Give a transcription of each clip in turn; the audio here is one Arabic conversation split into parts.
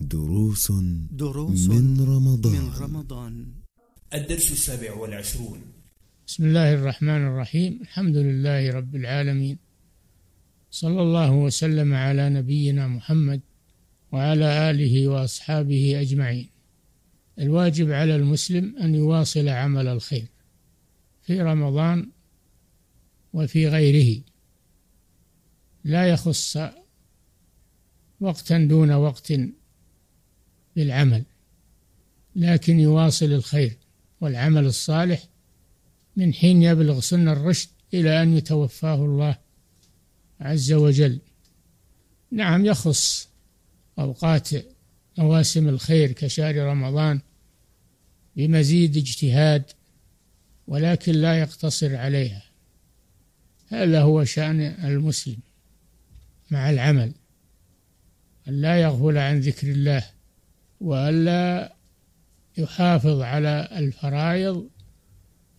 دروس دروس من رمضان. من رمضان. الدرس السابع والعشرون. بسم الله الرحمن الرحيم. الحمد لله رب العالمين. صلى الله وسلم على نبينا محمد وعلى آله وأصحابه أجمعين. الواجب على المسلم أن يواصل عمل الخير في رمضان وفي غيره. لا يخص وقتا دون وقت بالعمل لكن يواصل الخير والعمل الصالح من حين يبلغ سن الرشد إلى أن يتوفاه الله عز وجل. نعم يخص أوقات مواسم الخير كشهر رمضان بمزيد اجتهاد ولكن لا يقتصر عليها. هذا هو شأن المسلم مع العمل أن لا يغفل عن ذكر الله وألا يحافظ على الفرائض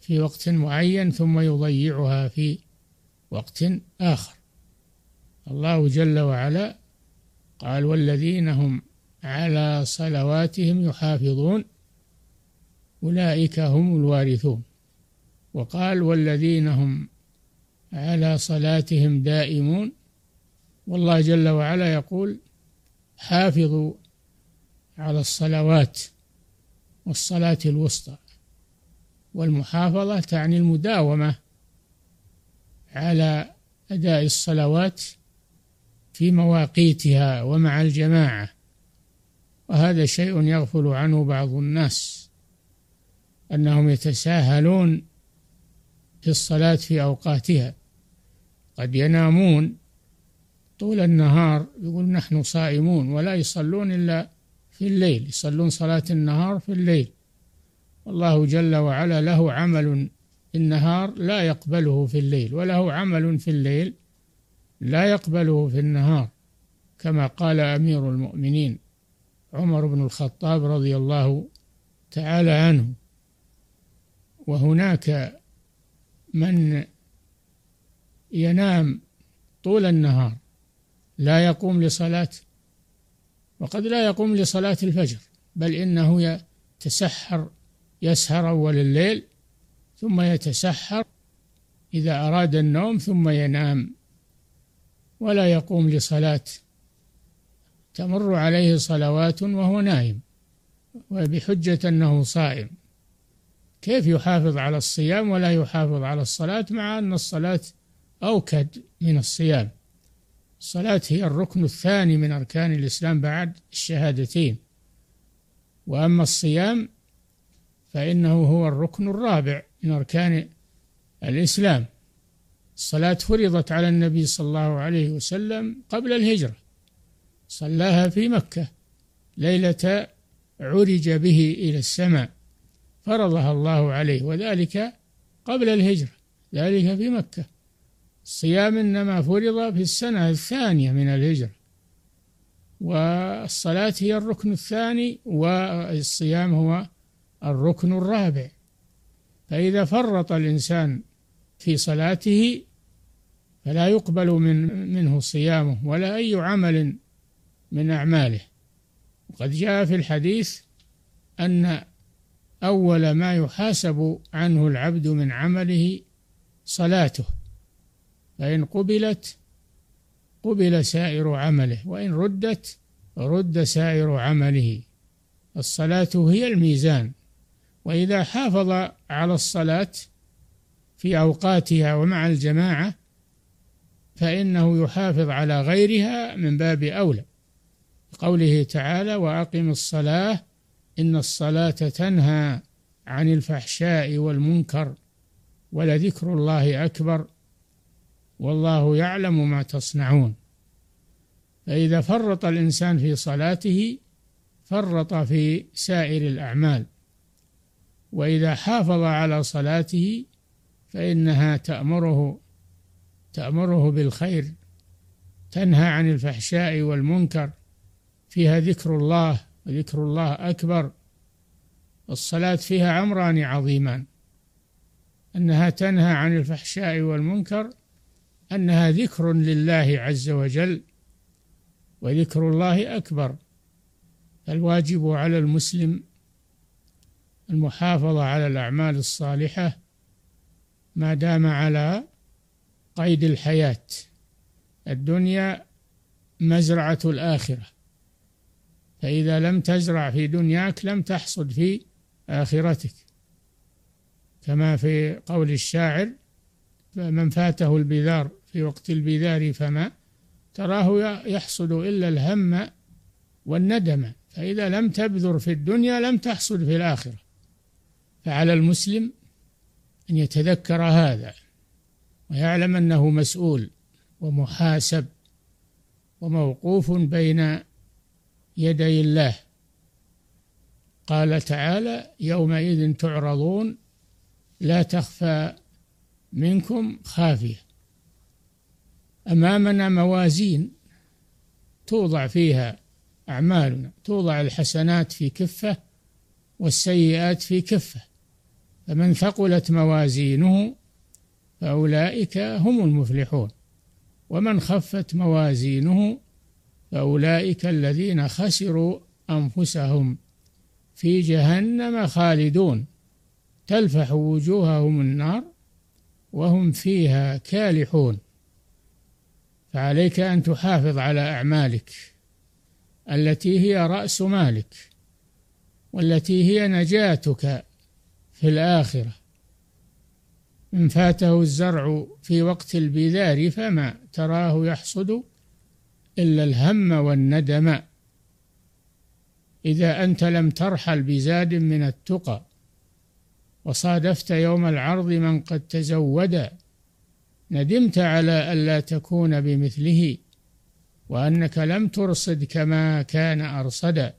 في وقت معين ثم يضيعها في وقت آخر. الله جل وعلا قال والذين هم على صلواتهم يحافظون أولئك هم الوارثون وقال والذين هم على صلاتهم دائمون والله جل وعلا يقول حافظوا على الصلوات والصلاة الوسطى. والمحافظة تعني المداومة على أداء الصلوات في مواقيتها ومع الجماعة. وهذا شيء يغفل عنه بعض الناس أنهم يتساهلون في الصلاة في أوقاتها. قد ينامون طول النهار يقول نحن صائمون ولا يصلون إلا في الليل يصلون صلاة النهار في الليل. والله جل وعلا له عمل في النهار لا يقبله في الليل وله عمل في الليل لا يقبله في النهار كما قال أمير المؤمنين عمر بن الخطاب رضي الله تعالى عنه. وهناك من ينام طول النهار لا يقوم لصلاة وقد لا يقوم لصلاة الفجر بل إنه يتسحر يسهر أول الليل ثم يتسحر إذا أراد النوم ثم ينام ولا يقوم لصلاة. تمر عليه صلوات وهو نايم وبحجة أنه صائم. كيف يحافظ على الصيام ولا يحافظ على الصلاة مع أن الصلاة أوكد من الصيام؟ الصلاة هي الركن الثاني من أركان الإسلام بعد الشهادتين. وأما الصيام فإنه هو الركن الرابع من أركان الإسلام. الصلاة فرضت على النبي صلى الله عليه وسلم قبل الهجرة. صلاها في مكة. ليلة عرج به إلى السماء. فرضها الله عليه وذلك قبل الهجرة. ذلك في مكة. الصيام إنما فرض في السنة الثانية من الهجرة والصلاة هي الركن الثاني والصيام هو الركن الرابع. فإذا فرط الإنسان في صلاته فلا يقبل من منه صيامه ولا أي عمل من أعماله. وقد جاء في الحديث أن أول ما يحاسب عنه العبد من عمله صلاته. فإن قبلت قبل سائر عمله وإن ردت رد سائر عمله. الصلاة هي الميزان. وإذا حافظ على الصلاة في أوقاتها ومع الجماعة فإنه يحافظ على غيرها من باب أولى. قوله تعالى وأقم الصلاة إن الصلاة تنهى عن الفحشاء والمنكر ولذكر الله أكبر. والله يعلم ما تصنعون. فإذا فرط الإنسان في صلاته فرط في سائر الأعمال. وإذا حافظ على صلاته فإنها تأمره تأمره بالخير. تنهى عن الفحشاء والمنكر فيها ذكر الله وذكر الله أكبر. الصلاة فيها أمران عظيمان. أنها تنهى عن الفحشاء والمنكر أنها ذكر لله عز وجل وذكر الله أكبر. الواجب على المسلم المحافظة على الأعمال الصالحة ما دام على قيد الحياة. الدنيا مزرعة الآخرة. فإذا لم تزرع في دنياك لم تحصد في آخرتك. كما في قول الشاعر فمن فاته البذار في وقت البذار فما تراه يحصد إلا الهم والندم فإذا لم تبذر في الدنيا لم تحصد في الآخرة. فعلى المسلم أن يتذكر هذا ويعلم أنه مسؤول ومحاسب وموقوف بين يدي الله. قال تعالى يومئذ تعرضون لا تخفى منكم خافية. أمامنا موازين توضع فيها أعمالنا توضع الحسنات في كفة والسيئات في كفة. فمن ثقلت موازينه فأولئك هم المفلحون. ومن خفت موازينه فأولئك الذين خسروا أنفسهم في جهنم خالدون. تلفح وجوههم النار وهم فيها كالحون. فعليك أن تحافظ على أعمالك التي هي رأس مالك والتي هي نجاتك في الآخرة. من فاته الزرع في وقت البذار فما تراه يحصد إلا الهم والندم. إذا أنت لم ترحل بزاد من التقى وصادفت يوم العرض من قد تزود ندمت على ألا تكون بمثله وأنك لم ترصد كما كان أرصدا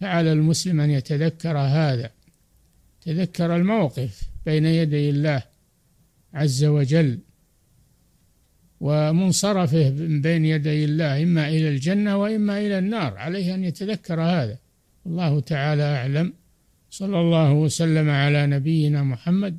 فعلى المسلم أن يتذكر هذا. تذكر الموقف بين يدي الله عز وجل ومنصرفه بين يدي الله إما إلى الجنة وإما إلى النار. عليه أن يتذكر هذا. الله تعالى أعلم. صلى الله وسلم على نبينا محمد